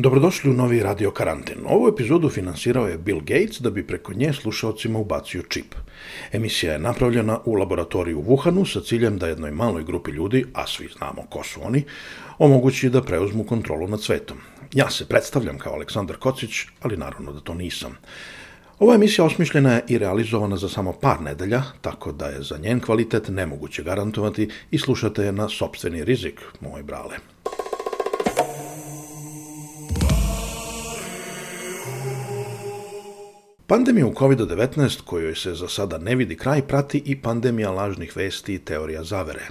Dobrodošli u novi Radio Karantin. Ovu epizodu finansirao je Bill Gates da bi preko nje slušalcima ubacio čip. Emisija je napravljena u laboratoriju u Wuhanu sa ciljem da jednoj maloj grupi ljudi, a svi znamo ko su oni, omogući da preuzmu kontrolu nad svetom. Ja se predstavljam kao Aleksandar Kocić, ali naravno da to nisam. Ova emisija osmišljena je i realizovana za samo par nedelja, tako da je za njen kvalitet nemoguće garantovati i slušate je na sobstveni rizik, moj brale. Pandemija u COVID-19, kojoj se za sada ne vidi kraj, prati i pandemija lažnih vesti i teorija zavere.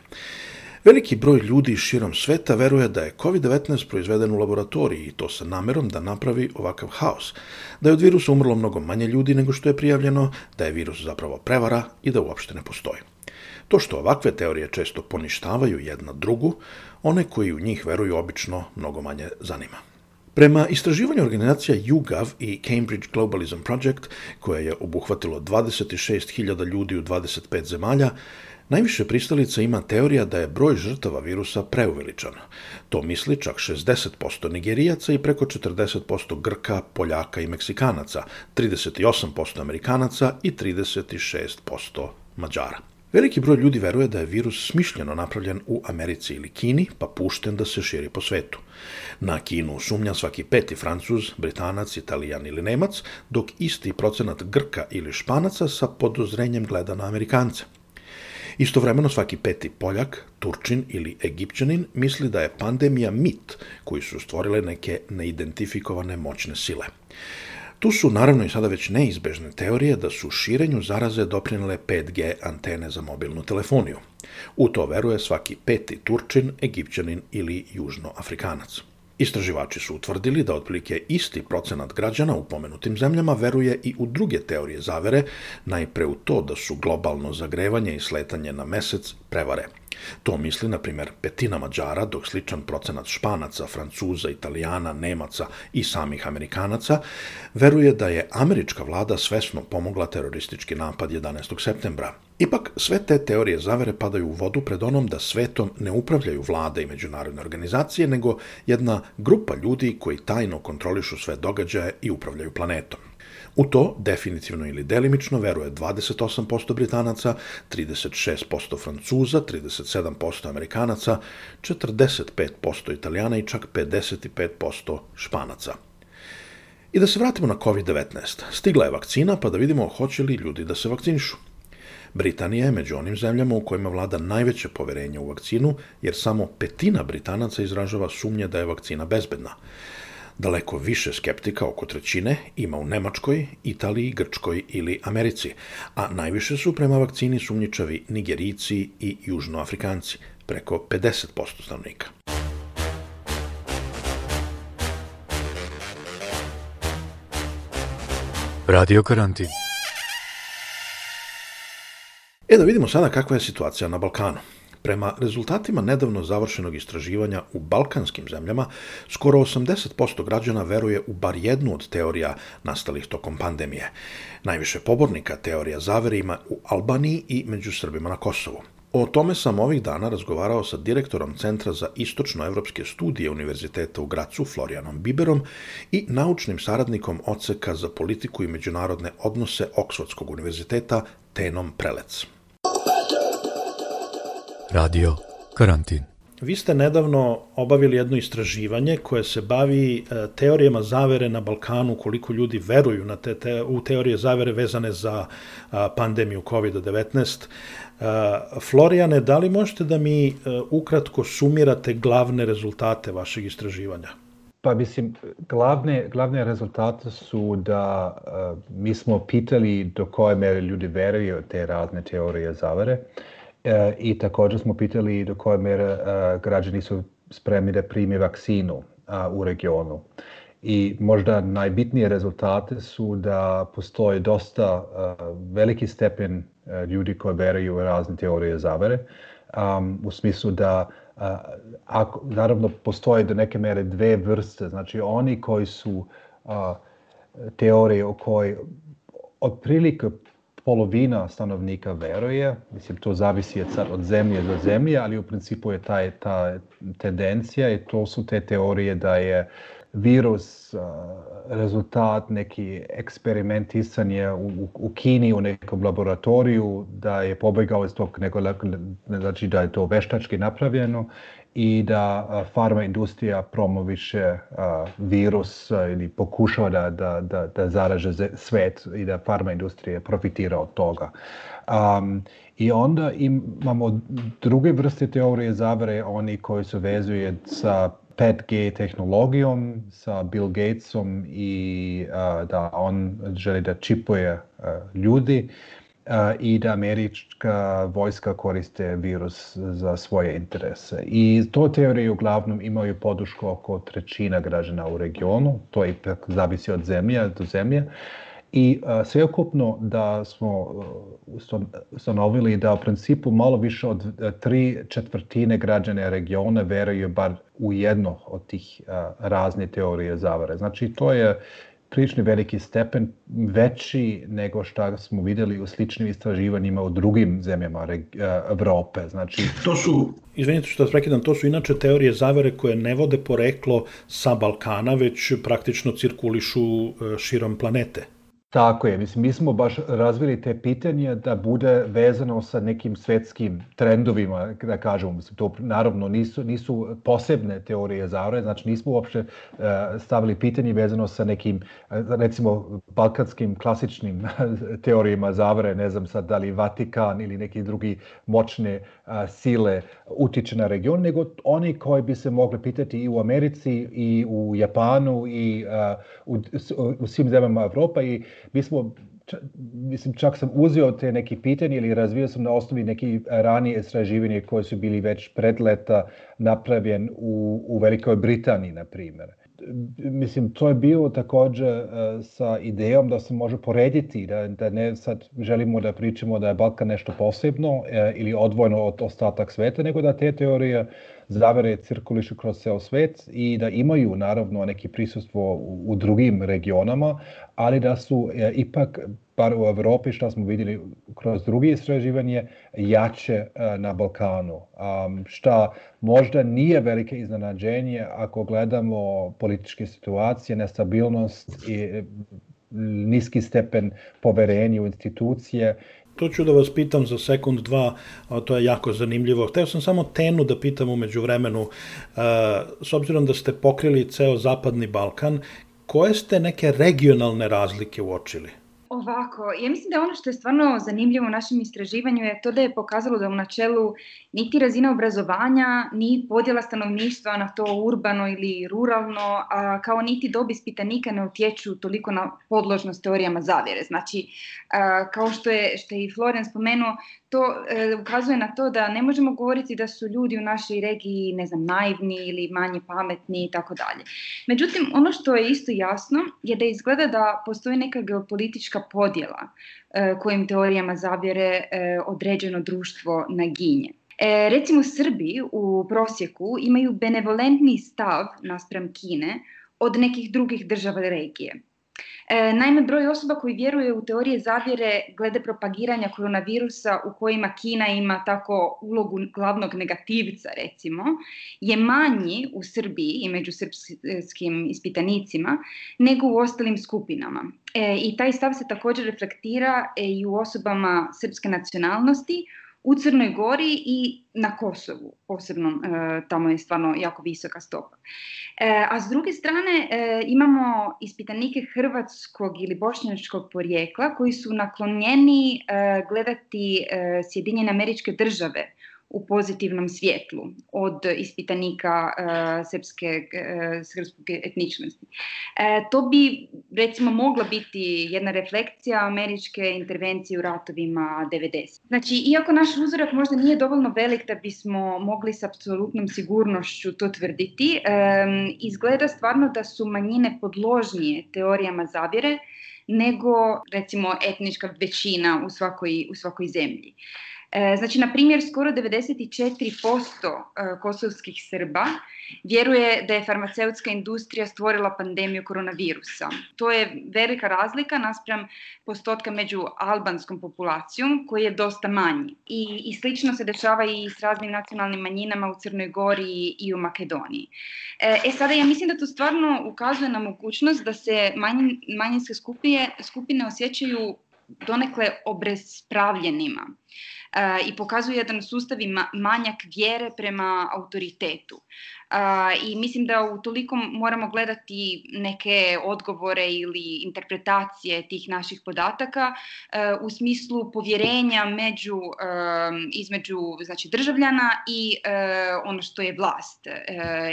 Veliki broj ljudi širom sveta veruje da je COVID-19 proizveden u laboratoriji i to sa namerom da napravi ovakav haos, da je od virusa umrlo mnogo manje ljudi nego što je prijavljeno, da je virus zapravo prevara i da uopšte ne postoji. To što ovakve teorije često poništavaju jedna drugu, one koji u njih veruju obično mnogo manje zanima. Prema istraživanju organizacija YouGov i Cambridge Globalism Project, koja je obuhvatilo 26.000 ljudi u 25 zemalja, Najviše pristalica ima teorija da je broj žrtava virusa preuveličan. To misli čak 60% Nigerijaca i preko 40% Grka, Poljaka i Meksikanaca, 38% Amerikanaca i 36% Mađara. Veliki broj ljudi veruje da je virus smišljeno napravljen u Americi ili Kini, pa pušten da se širi po svetu. Na Kinu sumnja svaki peti Francuz, Britanac, Italijan ili Nemac, dok isti procenat Grka ili Španaca sa podozrenjem gleda na Amerikance. Istovremeno svaki peti Poljak, Turčin ili Egipćanin misli da je pandemija mit koji su stvorile neke neidentifikovane moćne sile. Tu su naravno i sada već neizbežne teorije da su širenju zaraze doprinile 5G antene za mobilnu telefoniju. U to veruje svaki peti Turčin, Egipćanin ili Južnoafrikanac. Istraživači su utvrdili da otprilike isti procenat građana u pomenutim zemljama veruje i u druge teorije zavere, najpre u to da su globalno zagrevanje i sletanje na mesec prevare – To misli, na primjer, petina Mađara, dok sličan procenat Španaca, Francuza, Italijana, Nemaca i samih Amerikanaca veruje da je američka vlada svesno pomogla teroristički napad 11. septembra. Ipak, sve te teorije zavere padaju u vodu pred onom da svetom ne upravljaju vlade i međunarodne organizacije, nego jedna grupa ljudi koji tajno kontrolišu sve događaje i upravljaju planetom. U to definitivno ili delimično veruje 28% Britanaca, 36% Francuza, 37% Amerikanaca, 45% Italijana i čak 55% Španaca. I da se vratimo na COVID-19. Stigla je vakcina pa da vidimo hoće li ljudi da se vakcinišu. Britanija je među onim zemljama u kojima vlada najveće poverenje u vakcinu, jer samo petina Britanaca izražava sumnje da je vakcina bezbedna. Daleko više skeptika, oko trećine, ima u Nemačkoj, Italiji, Grčkoj ili Americi, a najviše su prema vakcini sumnjičavi Nigerici i Južnoafrikanci, preko 50% stanovnika. Radio karantin. E da vidimo sada kakva je situacija na Balkanu. Prema rezultatima nedavno završenog istraživanja u balkanskim zemljama, skoro 80% građana veruje u bar jednu od teorija nastalih tokom pandemije. Najviše pobornika teorija zavere ima u Albaniji i među Srbima na Kosovu. O tome sam ovih dana razgovarao sa direktorom Centra za istočnoevropske studije Univerziteta u Gracu Florianom Biberom i naučnim saradnikom Oceka za politiku i međunarodne odnose Oksfordskog univerziteta Tenom Prelec. Radio Karantin. Vi ste nedavno obavili jedno istraživanje koje se bavi e, teorijama zavere na Balkanu, koliko ljudi veruju na te, te, u teorije zavere vezane za pandemiju COVID-19. E, Florijane, da li možete da mi e, ukratko sumirate glavne rezultate vašeg istraživanja? Pa mislim, glavne, glavne rezultate su da uh, mi smo pitali do koje mere ljudi veruju te razne teorije zavere. Uh, E, I također smo pitali do koje mere e, građani su spremni da primi vakcinu e, u regionu. I možda najbitnije rezultate su da postoji dosta veliki stepen ljudi koji veruju razne teorije zavere, um, u smislu da a, ako, naravno postoje do neke mere dve vrste, znači oni koji su a, teorije o kojoj otprilike polovina stanovnika veruje, mislim to zavisi sad od zemlje do zemlje, ali u principu je taj, ta tendencija i to su te teorije da je virus rezultat neki eksperimentisanje u, u, u Kini u nekom laboratoriju da je pobegao iz tog nekog znači da je to veštački napravljeno i da farma industrija promoviše virus ili pokušava da, da, da, da zaraže svet i da farma industrija profitira od toga. Um, I onda imamo druge vrste teorije zavere, oni koji su vezuje sa 5G tehnologijom sa Bill Gatesom i a, da on želi da čipuje a, ljudi i da američka vojska koriste virus za svoje interese. I to teorije uglavnom imaju podušku oko trećina građana u regionu, to ipak zavisi od zemlje do zemlje. I a, sveukupno da smo ustanovili e, da u principu malo više od e, tri četvrtine građane regiona veruju bar u jedno od tih a, razne teorije zavare. Znači to je prilično veliki stepen, veći nego šta smo videli u sličnim istraživanjima u drugim zemljama e, Evrope. Znači... To su, izvinite što vas prekidam, to su inače teorije zavere koje ne vode poreklo sa Balkana, već praktično cirkulišu e, širom planete. Tako je, mislim, mi smo baš razvili te pitanja da bude vezano sa nekim svetskim trendovima, da kažemo, mislim, to naravno nisu, nisu posebne teorije zavore, znači nismo uopšte e, stavili pitanje vezano sa nekim, e, recimo, balkanskim klasičnim teorijima zavore, ne znam sad da li Vatikan ili neki drugi moćne e, sile utiče na region, nego oni koji bi se mogli pitati i u Americi i u Japanu i u, u svim zemljama Evropa i Mi smo, ča, mislim, čak sam uzeo te neki pitanje ili razvio sam na osnovi neki ranije istraživanje koje su bili već pred leta napravljen u, u Velikoj Britaniji, na primjer. Mislim, to je bio takođe e, sa idejom da se može porediti, da, da ne sad želimo da pričamo da je Balkan nešto posebno e, ili odvojeno od ostatak sveta, nego da te teorije uh, zavere cirkulišu kroz ceo svet i da imaju naravno neki prisustvo u, u drugim regionama, ali da su e, ipak bar u Evropi, što smo videli kroz drugi istraživanje, jače e, na Balkanu. Šta možda nije velike iznenađenje ako gledamo političke situacije, nestabilnost i niski stepen poverenja u institucije To ću da vas pitam za sekund, dva, to je jako zanimljivo. Hteo sam samo Tenu da pitam umeđu vremenu, e, s obzirom da ste pokrili ceo Zapadni Balkan, koje ste neke regionalne razlike uočili? Ovako, ja mislim da ono što je stvarno zanimljivo u našem istraživanju je to da je pokazalo da u načelu niti razina obrazovanja, ni podjela stanovništva na to urbano ili ruralno, a, kao niti dobi ispitanika ne utječu toliko na podložnost teorijama zavjere. Znači, a, kao što je, što je i Florian spomenuo, to e, ukazuje na to da ne možemo govoriti da su ljudi u našoj regiji, ne znam, naivni ili manje pametni i tako dalje. Međutim, ono što je isto jasno je da izgleda da postoji neka geopolitička politička podjela e, kojim teorijama zavjere e, određeno društvo naginje. E, recimo Srbi u prosjeku imaju benevolentni stav naspram Kine od nekih drugih država regije. E, naime, broj osoba koji vjeruje u teorije zavjere glede propagiranja koronavirusa u kojima Kina ima tako ulogu glavnog negativca, recimo, je manji u Srbiji i među srpskim ispitanicima nego u ostalim skupinama. E, I taj stav se također reflektira i u osobama srpske nacionalnosti, u Crnoj Gori i na Kosovu, posebno e, tamo je stvarno jako visoka stopa. E, A s druge strane e, imamo ispitanike hrvatskog ili bošnjačkog porijekla koji su naklonjeni e, gledati Sjedinjene američke države u pozitivnom svjetlu od ispitanika e, srpske, e, srpske etničnosti. E, to bi recimo mogla biti jedna refleksija američke intervencije u ratovima 90. Znači, iako naš uzorak možda nije dovoljno velik da bismo mogli s apsolutnom sigurnošću to tvrditi, e, izgleda stvarno da su manjine podložnije teorijama zavjere nego recimo etnička većina u svakoj, u svakoj zemlji. E, znači, na primjer, skoro 94% e, kosovskih Srba vjeruje da je farmaceutska industrija stvorila pandemiju koronavirusa. To je velika razlika naspram postotka među albanskom populacijom, koji je dosta manji. I, i slično se dešava i s raznim nacionalnim manjinama u Crnoj Gori i u Makedoniji. E, e sada, ja mislim da to stvarno ukazuje na mogućnost da se manjin, manjinske skupine, skupine osjećaju donekle obrespravljenima. E, i pokazuje jedan sustav i manjak vjere prema autoritetu. E, I mislim da u toliko moramo gledati neke odgovore ili interpretacije tih naših podataka e, u smislu povjerenja među, između znači, državljana i ono što je vlast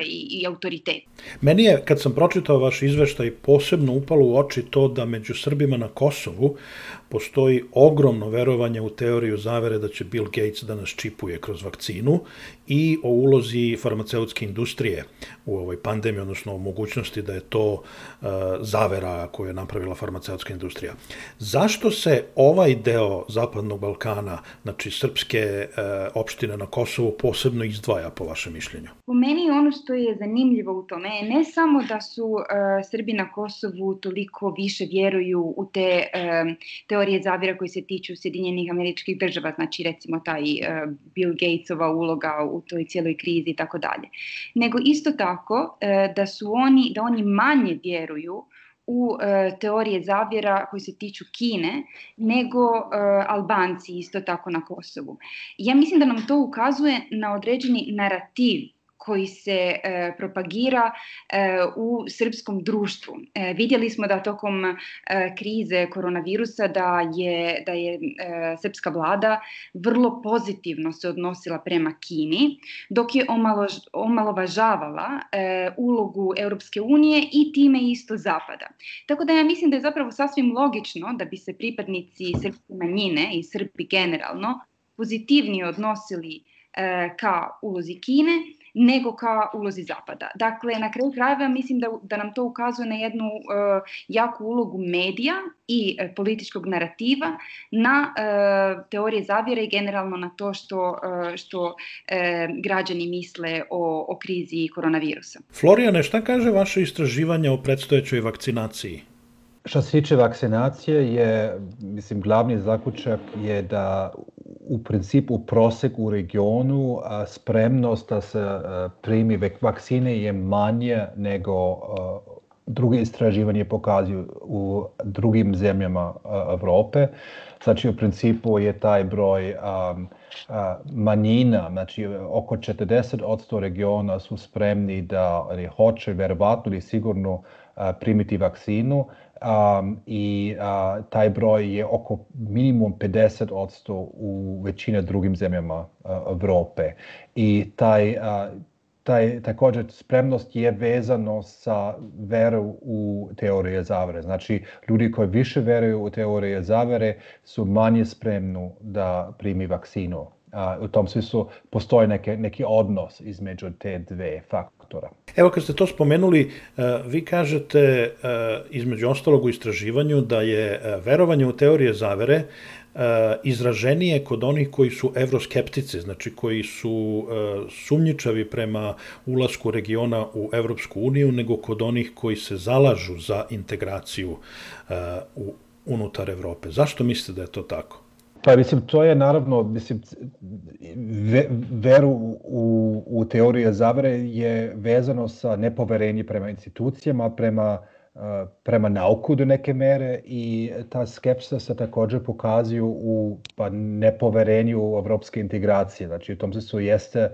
i, i autoritet. Meni je, kad sam pročitao vaš izveštaj, posebno upalo u oči to da među Srbima na Kosovu postoji ogromno verovanje u teoriju zavere da će Bill Gates da nas čipuje kroz vakcinu i o ulozi farmaceutske industrije u ovoj pandemiji, odnosno o mogućnosti da je to e, zavera koju je napravila farmaceutska industrija. Zašto se ovaj deo Zapadnog Balkana, znači srpske e, opštine na Kosovu, posebno izdvaja po vašem mišljenju? Po meni ono što je zanimljivo u tome je ne samo da su e, Srbi na Kosovu toliko više vjeruju u te teorije zavira koje se tiču Sjedinjenih američkih država, znači recimo taj Bill Gatesova uloga u toj cijeloj krizi i tako dalje. Nego isto tako e, da su oni, da oni manje vjeruju u e, teorije zavjera koji se tiču Kine nego e, Albanci isto tako na Kosovu. Ja mislim da nam to ukazuje na određeni narativ koji se e, propagira e, u srpskom društvu. E, vidjeli smo da tokom e, krize koronavirusa da je, da je e, srpska vlada vrlo pozitivno se odnosila prema Kini, dok je omalo, omalovažavala e, ulogu Europske unije i time isto Zapada. Tako da ja mislim da je zapravo sasvim logično da bi se pripadnici srpske manjine i Srbi generalno pozitivnije odnosili e, ka ulozi Kine, nego ka ulozi Zapada. Dakle, na kraju krajeva mislim da, da nam to ukazuje na jednu uh, jaku ulogu medija i uh, političkog narativa na uh, teorije zavjere i generalno na to što, uh, što uh, građani misle o, o krizi koronavirusa. Florijane, šta kaže vaše istraživanje o predstojećoj vakcinaciji? Što se tiče vakcinacije je, mislim, glavni zaključak je da u principu prosek u regionu, a spremnost da se primi vakcine je manje nego druge istraživanje pokazuju u drugim zemljama Evrope. Znači, u principu je taj broj um, a, manjina, znači oko 40% regiona su spremni da ili hoće verovatno ili sigurno primiti vakcinu, um, i a, taj broj je oko minimum 50% u većine drugim zemljama a, Evrope. I taj, a, taj, također spremnost je vezano sa veru u teorije zavere. Znači, ljudi koji više veruju u teorije zavere su manje spremni da primi vakcinu a, u tom smislu postoji neke, neki odnos između te dve faktora. Evo kad ste to spomenuli, e, vi kažete e, između ostalog u istraživanju da je e, verovanje u teorije zavere izraženije kod onih koji su evroskeptici, znači koji su sumnjičavi prema ulasku regiona u Evropsku uniju, nego kod onih koji se zalažu za integraciju u unutar Evrope. Zašto mislite da je to tako? Pa mislim, to je naravno, mislim, ve, veru u, u teorije zavere je vezano sa nepoverenje prema institucijama, prema, prema nauku do neke mere i ta skepsa se takođe pokazuju u pa, nepoverenju u evropske integracije. Znači, u tom smislu jeste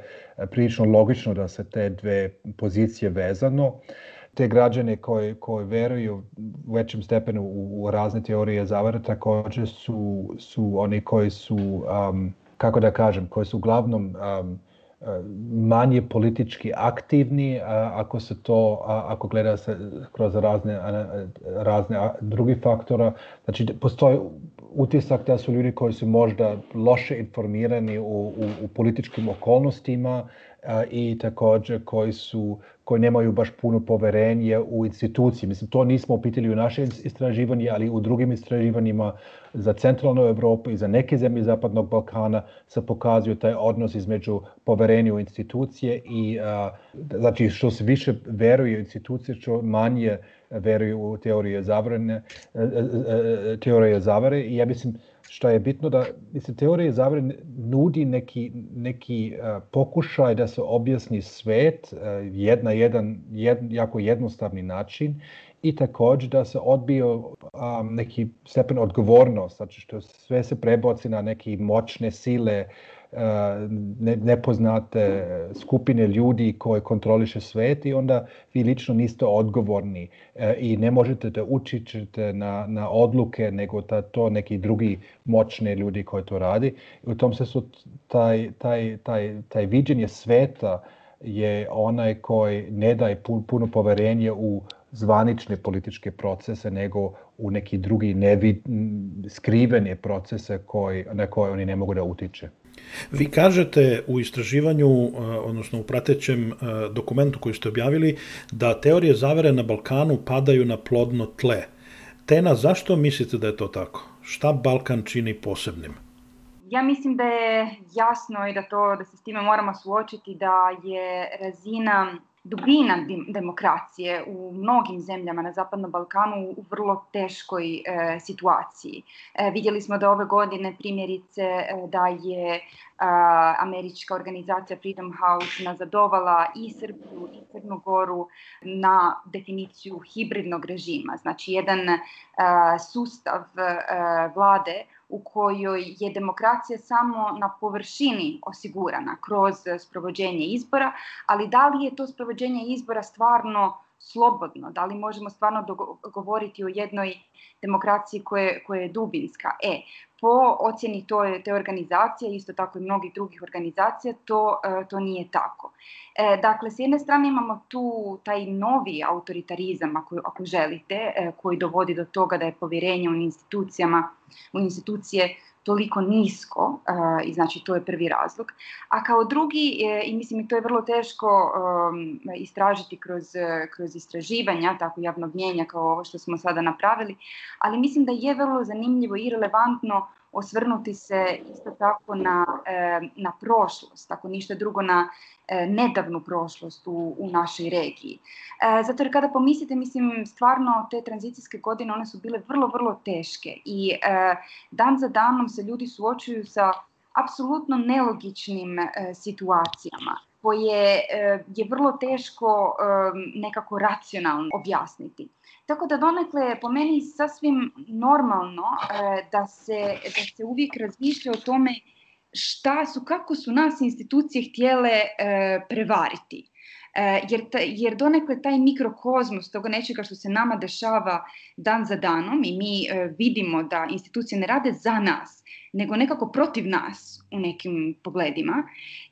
prilično logično da se te dve pozicije vezano. Uh, te građane koji, koji veruju u većem stepenu u, u razne teorije zavara, takođe su, su oni koji su, um, kako da kažem, koji su uglavnom um, uh, manje politički aktivni a, ako se to a, ako gleda se kroz razne a, razne drugi faktora znači postoji utisak da su ljudi koji su možda loše informirani u, u, u političkim okolnostima i takođe koji su koji nemaju baš puno poverenje u institucije. Mislim, to nismo upitili u naše istraživanje, ali u drugim istraživanjima za centralnu Evropu i za neke zemlje Zapadnog Balkana se pokazuju taj odnos između poverenja u institucije i a, znači što se više veruje u institucije, što manje veruje u teorije zavrane, e, e, e, teorije zavare i ja mislim što je bitno da, mislim, teorija zavere nudi neki, neki uh, pokušaj da se objasni svet, uh, e, jed, jedan jed, jako jednostavni način i takođe da se odbio um, neki stepen odgovornost, znači što sve se preboci na neki moćne sile, uh, ne, nepoznate skupine ljudi koje kontroliše svet i onda vi lično niste odgovorni e, i ne možete da učićete na, na odluke nego da to neki drugi moćne ljudi koji to radi. I u tom se su taj, taj, taj, taj viđenje sveta je onaj koji ne daje puno poverenje u zvanične političke procese nego u neki drugi nevid, skrivene procese koji, na koje oni ne mogu da utiče. Vi kažete u istraživanju, e, odnosno u pratećem e, dokumentu koji ste objavili, da teorije zavere na Balkanu padaju na plodno tle. Tena, zašto mislite da je to tako? Šta Balkan čini posebnim? Ja mislim da je jasno i da to da se s time moramo suočiti da je razina dubina demokracije u mnogim zemljama na Zapadnom Balkanu u vrlo teškoj e, situaciji. E, vidjeli smo da ove godine primjerice e, da je a, e, američka organizacija Freedom House nazadovala i Srbiju i Crnu Goru na definiciju hibridnog režima. Znači jedan a, e, sustav a, e, vlade u kojoj je demokracija samo na površini osigurana kroz sprovođenje izbora, ali da li je to sprovođenje izbora stvarno slobodno, da li možemo stvarno govoriti o jednoj demokraciji koja, koja je dubinska. E, po oceni to, je te organizacije, isto tako i mnogih drugih organizacija, to, e, to nije tako. E, dakle, s jedne strane imamo tu taj novi autoritarizam, ako, ako želite, e, koji dovodi do toga da je povjerenje u institucijama, u institucije toliko nisko i znači to je prvi razlog. A kao drugi, i mislim i to je vrlo teško um, istražiti kroz, kroz istraživanja, tako javnog mnjenja kao ovo što smo sada napravili, ali mislim da je vrlo zanimljivo i relevantno osvrnuti se isto tako na, e, na prošlost, ako ništa drugo na e, nedavnu prošlost u, u našoj regiji. E, zato jer kada pomislite, mislim, stvarno te tranzicijske godine, one su bile vrlo, vrlo teške i dan za danom se ljudi suočuju sa apsolutno nelogičnim situacijama koje e, je vrlo teško e, nekako racionalno objasniti. Tako da donekle je po meni sasvim normalno e, da se, da se uvijek razmišlja o tome šta su, kako su nas institucije htjele prevariti. Jer, ta, jer donekle taj mikrokozmos toga nečega što se nama dešava dan za danom i mi vidimo da institucije ne rade za nas, nego nekako protiv nas u nekim pogledima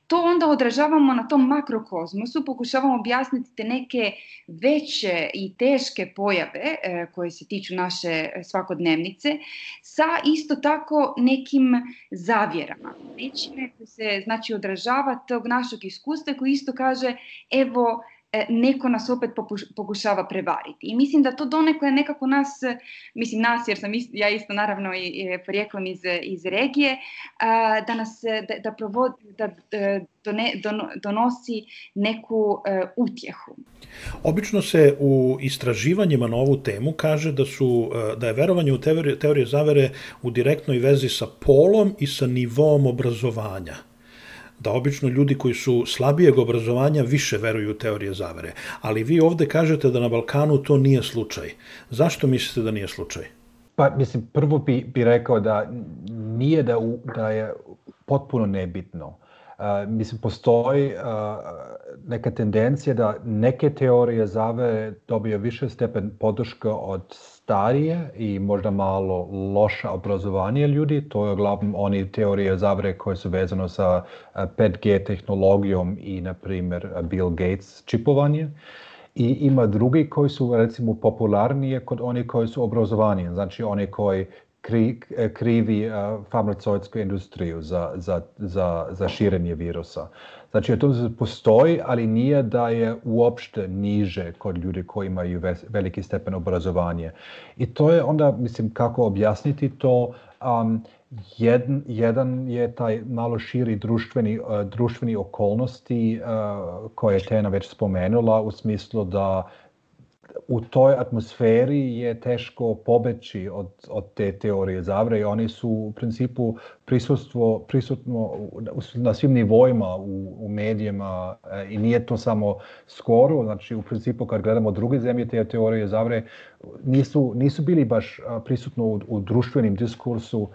to onda odražavamo na tom makrokozmosu, pokušavamo objasniti te neke veće i teške pojave e, koje se tiču naše e, svakodnevnice sa isto tako nekim zavjerama. Nečime se znači odražava tog našeg iskustva koji isto kaže evo E, neko nas opet pokušava prevariti. I mislim da to donekle nekako nas, mislim nas jer sam isto, ja isto naravno i, i porijeklom iz, iz regije, a, da nas da, da, provod, da e, done, don, donosi neku e, utjehu. Obično se u istraživanjima na ovu temu kaže da su e, da je verovanje u teorije, teorije zavere u direktnoj vezi sa polom i sa nivom obrazovanja da obično ljudi koji su slabijeg obrazovanja više veruju u teorije zavere. Ali vi ovde kažete da na Balkanu to nije slučaj. Zašto mislite da nije slučaj? Pa, mislim, prvo bi, bi rekao da nije da, u, da je potpuno nebitno Uh, mislim, postoji uh, neka tendencija da neke teorije zavere dobije više stepen podrška od starije i možda malo loša obrazovanje ljudi. To je uglavnom oni teorije zavere koje su vezano sa 5G tehnologijom i, na primer, Bill Gates čipovanje. i ima drugi koji su recimo popularnije kod oni koji su obrazovani, znači oni koji kri, krivi eh, farmaceutsku industriju za, za, za, za širenje virusa. Znači, to postoji, ali nije da je uopšte niže kod ljudi koji imaju veliki stepen obrazovanja. I to je onda, mislim, kako objasniti to, um, jedan, jedan je taj malo širi društveni, uh, društveni okolnosti uh, koje je Tena već spomenula u smislu da u toj atmosferi je teško pobeći od, od te teorije zavre i oni su u principu prisustvo, prisutno na svim nivoima u, u medijima e, i nije to samo skoro, znači u principu kad gledamo druge zemlje te teorije zavre nisu, nisu bili baš prisutno u, u društvenim diskursu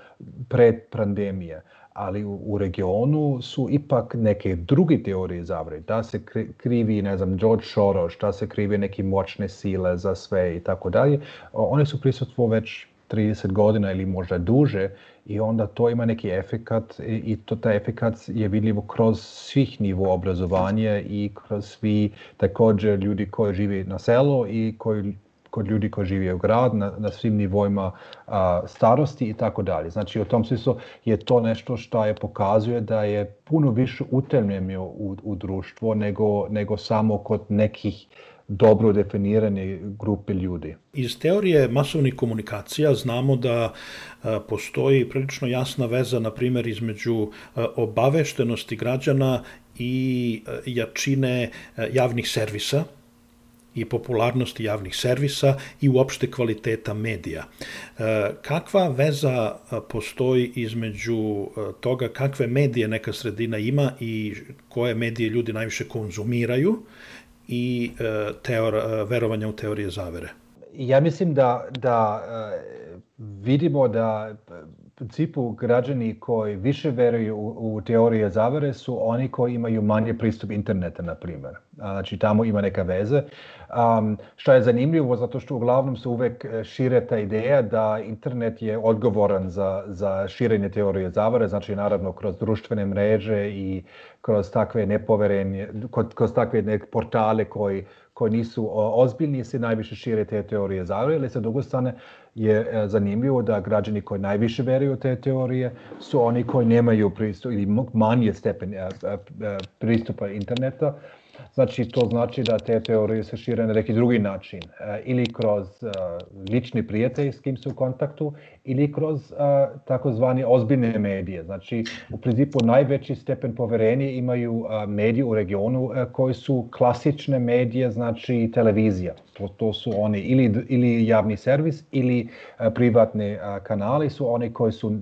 pred pandemije ali u, u regionu su ipak neke druge teorije zavre, da se krivi, ne znam, George Soros, da se krivi neke moćne sile za sve i tako dalje, one su prisutstvo već 30 godina ili možda duže i onda to ima neki efekat i, i to, taj efekat je vidljivo kroz svih nivo obrazovanja i kroz svi takođe ljudi koji živi na selu i koji kod ljudi koji žive u grad, na, na svim nivoima a, starosti i tako dalje. Znači, u tom smislu je to nešto što je pokazuje da je puno više utemljeno u, u društvo nego, nego samo kod nekih dobro definirane grupe ljudi. Iz teorije masovnih komunikacija znamo da e, postoji prilično jasna veza, na primjer, između e, obaveštenosti građana i e, jačine javnih servisa, i popularnosti javnih servisa i uopšte kvaliteta medija. Kakva veza postoji između toga kakve medije neka sredina ima i koje medije ljudi najviše konzumiraju i e, teor, e, verovanja u teorije zavere. Ja mislim da, da e, vidimo da principu građani koji više veruju u, u teorije zavere su oni koji imaju manje pristup interneta, na primjer. Znači, tamo ima neka veze. Um, što je zanimljivo, zato što uglavnom se uvek e, šire ta ideja da internet je odgovoran za, za širenje teorije zavere, znači naravno kroz društvene mreže i kroz takve nepoverenje, kroz takve neke portale koji koji nisu ozbiljni se najviše šire te teorije zavere, ali sa druge strane je e, zanimljivo da građani koji najviše veruju te teorije su oni koji nemaju pristup ili manje stepen e, e, pristupa interneta, Znači, to znači da te teorije se šire na neki drugi način, e, ili kroz e, lični prijatelj s kim su u kontaktu, ili kroz e, takozvani ozbiljne medije. Znači, u principu najveći stepen poverenja imaju mediji u regionu koji su klasične medije, znači televizija. To, to su oni ili, ili javni servis, ili privatni kanali su oni koji su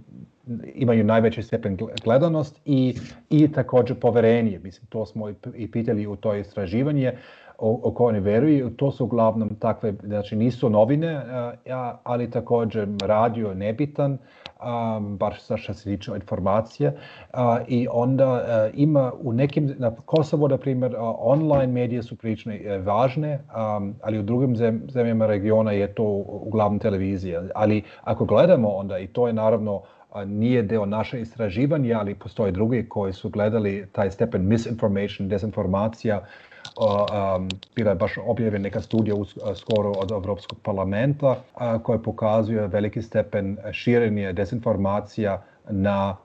imaju najveći stepen gledanost i, i takođe poverenje. Mislim, to smo i pitali u to istraživanje o, o koje oni veruju. To su uglavnom takve, znači nisu novine, a, ali takođe radio je nebitan, a, baš sa što se tiče informacija. I onda ima u nekim, na Kosovo, na primjer, online medije su prilično e, važne, ali u drugim zemljama regiona je to uglavnom televizija. Ali ako gledamo onda, i to je naravno nije deo naše istraživanja, ali postoje drugi koji su gledali taj stepen misinformation, dezinformacija, um, bila je baš objavljena neka studija us, skoro od Evropskog parlamenta a, koja pokazuje veliki stepen širenja dezinformacija na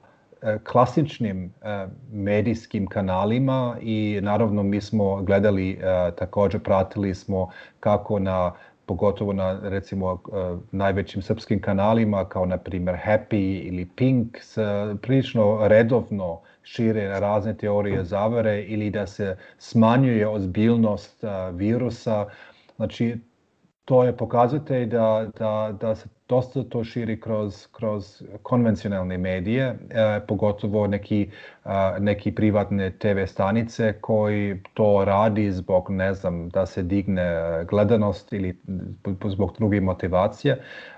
e, klasičnim e, medijskim kanalima i naravno mi smo gledali e, također pratili smo kako na pogotovo na recimo eh, najvećim srpskim kanalima kao na primer Happy ili Pink se eh, prilično redovno šire razne teorije zavere ili da se smanjuje ozbiljnost eh, virusa. Znači, to je pokazatelj da, da, da se dosta to širi kroz, kroz konvencionalne medije, e, pogotovo neki, a, neki privatne TV stanice koji to radi zbog, ne znam, da se digne gledanost ili zbog drugih motivacija.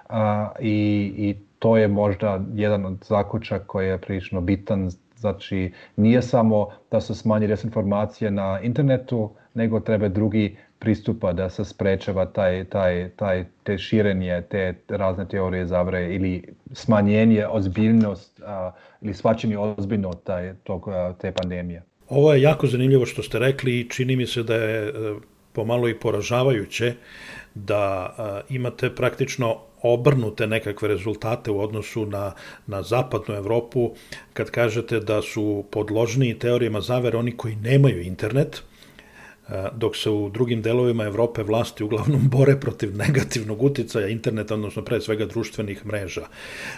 a, i, i to je možda jedan od zaključak koji je prilično bitan, znači nije samo da se smanji desinformacije na internetu, nego treba drugi pristupa da se sprečava taj, taj, taj, te širenje, te razne teorije zavre ili smanjenje ozbiljnost a, ili svačenje ozbiljno taj, tog, a, te pandemije. Ovo je jako zanimljivo što ste rekli i čini mi se da je e, pomalo i poražavajuće da imate praktično obrnute nekakve rezultate u odnosu na, na zapadnu Evropu kad kažete da su podložniji teorijama zavere oni koji nemaju internet, dok se u drugim delovima Evrope vlasti uglavnom bore protiv negativnog uticaja interneta, odnosno pre svega društvenih mreža.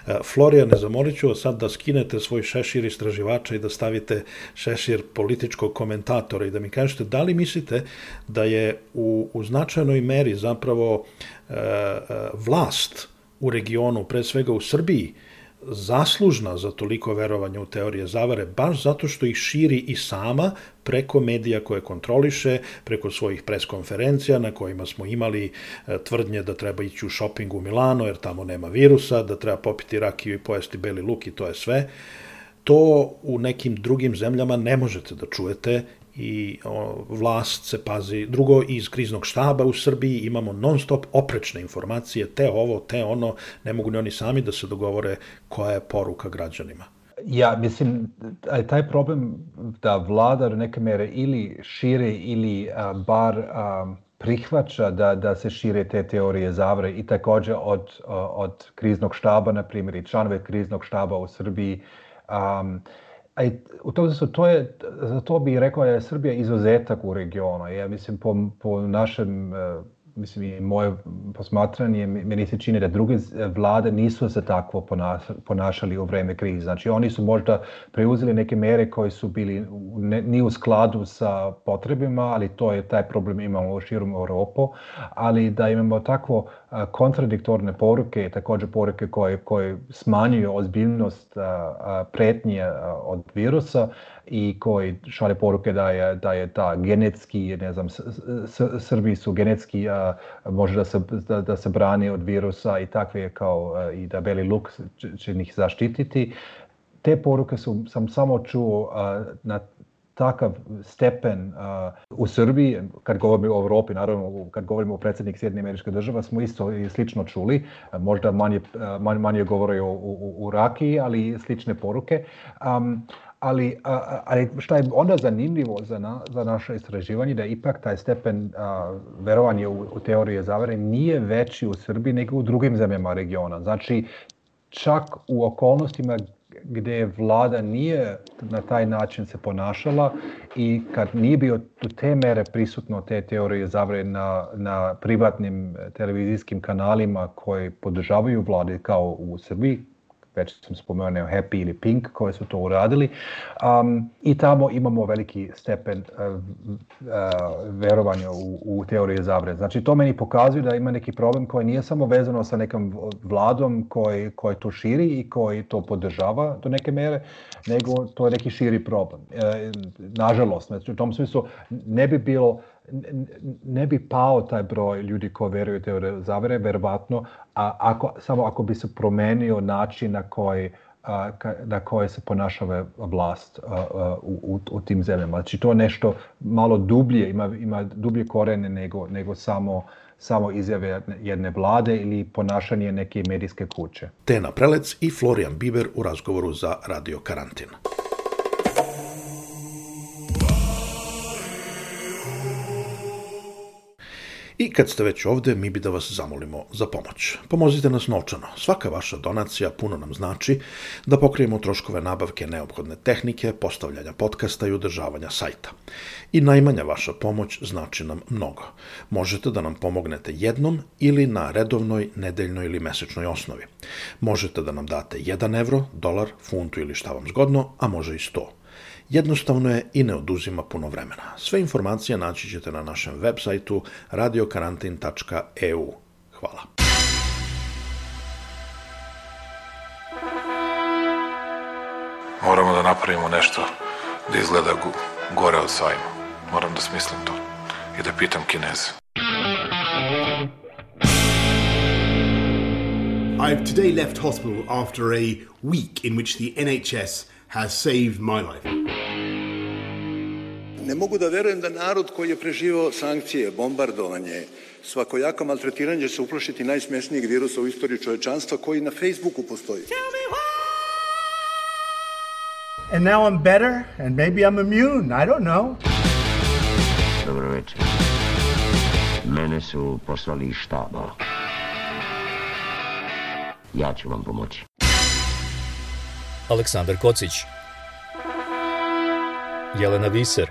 E, Florijane, zamolit ću vas sad da skinete svoj šešir istraživača i da stavite šešir političkog komentatora i da mi kažete da li mislite da je u, u značajnoj meri zapravo e, e, vlast u regionu, pre svega u Srbiji, zaslužna za toliko verovanja u teorije zavare, baš zato što ih širi i sama preko medija koje kontroliše, preko svojih preskonferencija na kojima smo imali e, tvrdnje da treba ići u šoping u Milano jer tamo nema virusa, da treba popiti rakiju i pojesti beli luk i to je sve. To u nekim drugim zemljama ne možete da čujete i o, vlast se pazi. Drugo, iz kriznog štaba u Srbiji imamo non stop oprečne informacije, te ovo, te ono, ne mogu ni oni sami da se dogovore koja je poruka građanima. Ja, mislim, taj problem da vlada neke mere ili šire ili a, bar a, prihvaća da, da se šire te teorije zavre i takođe od, od kriznog štaba, na primjer, i članove kriznog štaba u Srbiji, um, a u tom znači, to je, za to bih rekao da je Srbija izuzetak u regionu. Ja mislim po, po našem e, mislim i moje posmatranje, meni se čini da druge eh, vlade nisu se takvo ponašali u vreme krize. Znači oni su možda preuzeli neke mere koje su bili ne, ni u skladu sa potrebima, ali to je taj problem imamo u širom Europu, ali da imamo takvo eh, kontradiktorne poruke, takođe poruke koje, koje smanjuju ozbiljnost eh, pretnje od virusa i koji šalje poruke da je, da je ta genetski, ne znam, Srbi su genetski a, Eh, može da se, da, da se brani od virusa i takve kao eh, i da beli luk će njih zaštititi. Te poruke su, sam samo čuo eh, na takav stepen uh, u Srbiji, kad govorimo o Evropi, naravno kad govorimo o predsednik Sjedinje američke država, smo isto i slično čuli, možda manje, manje, manje govore o, u, u Rakiji, ali slične poruke. Um, ali, a, ali šta je onda zanimljivo za, na, za naše istraživanje, da ipak taj stepen a, verovanja u, u teorije zavere nije veći u Srbiji nego u drugim zemljama regiona. Znači, čak u okolnostima gde vlada nije na taj način se ponašala i kad nije bio do te mere prisutno te teorije zavre na, na privatnim televizijskim kanalima koji podržavaju vlade kao u Srbiji, već sam spomenuo Happy ili Pink koji su to uradili um, i tamo imamo veliki stepen uh, uh, verovanja u, u teorije zavre. Znači to meni pokazuje da ima neki problem koji nije samo vezano sa nekom vladom koji, koji to širi i koji to podržava do neke mere, nego to je neki širi problem. E, nažalost, znači, u tom smislu ne bi bilo ne bi pao taj broj ljudi ko veruju teorije zavere, verovatno, a ako, samo ako bi se promenio način na koji a, na koje se ponašava vlast a, u, u, tim zemljama. Znači to je nešto malo dublje, ima, ima dublje korene nego, nego samo samo izjave jedne vlade ili ponašanje neke medijske kuće. Tena Prelec i Florian Biber u razgovoru za Radio Karantin. I kad ste već ovde, mi bi da vas zamolimo za pomoć. Pomozite nas novčano. Svaka vaša donacija puno nam znači da pokrijemo troškove nabavke neophodne tehnike, postavljanja podcasta i održavanja sajta. I najmanja vaša pomoć znači nam mnogo. Možete da nam pomognete jednom ili na redovnoj, nedeljnoj ili mesečnoj osnovi. Možete da nam date 1 evro, dolar, funtu ili šta vam zgodno, a može i 100. Jednostavno je i ne oduzima puno vremena. Sve informacije naći ćete na našem web sajtu radiokarantin.eu. Hvala. Moramo da napravimo nešto da izgleda gore od sajma. Moram da smislim to i da pitam kineze. I've today left hospital after a week in which the NHS has saved my life. Ne mogu da verujem da narod koji je preživao sankcije, bombardovanje, svakojako maltretiranje će se uplašiti najsmešnijeg virusa u istoriji čovečanstva koji na Facebooku postoji. And now I'm better and maybe I'm immune, I don't know. Dobro večer. Mene su poslali iz štaba. Ja ću vam pomoći. Aleksandar Kocić Jelena Viser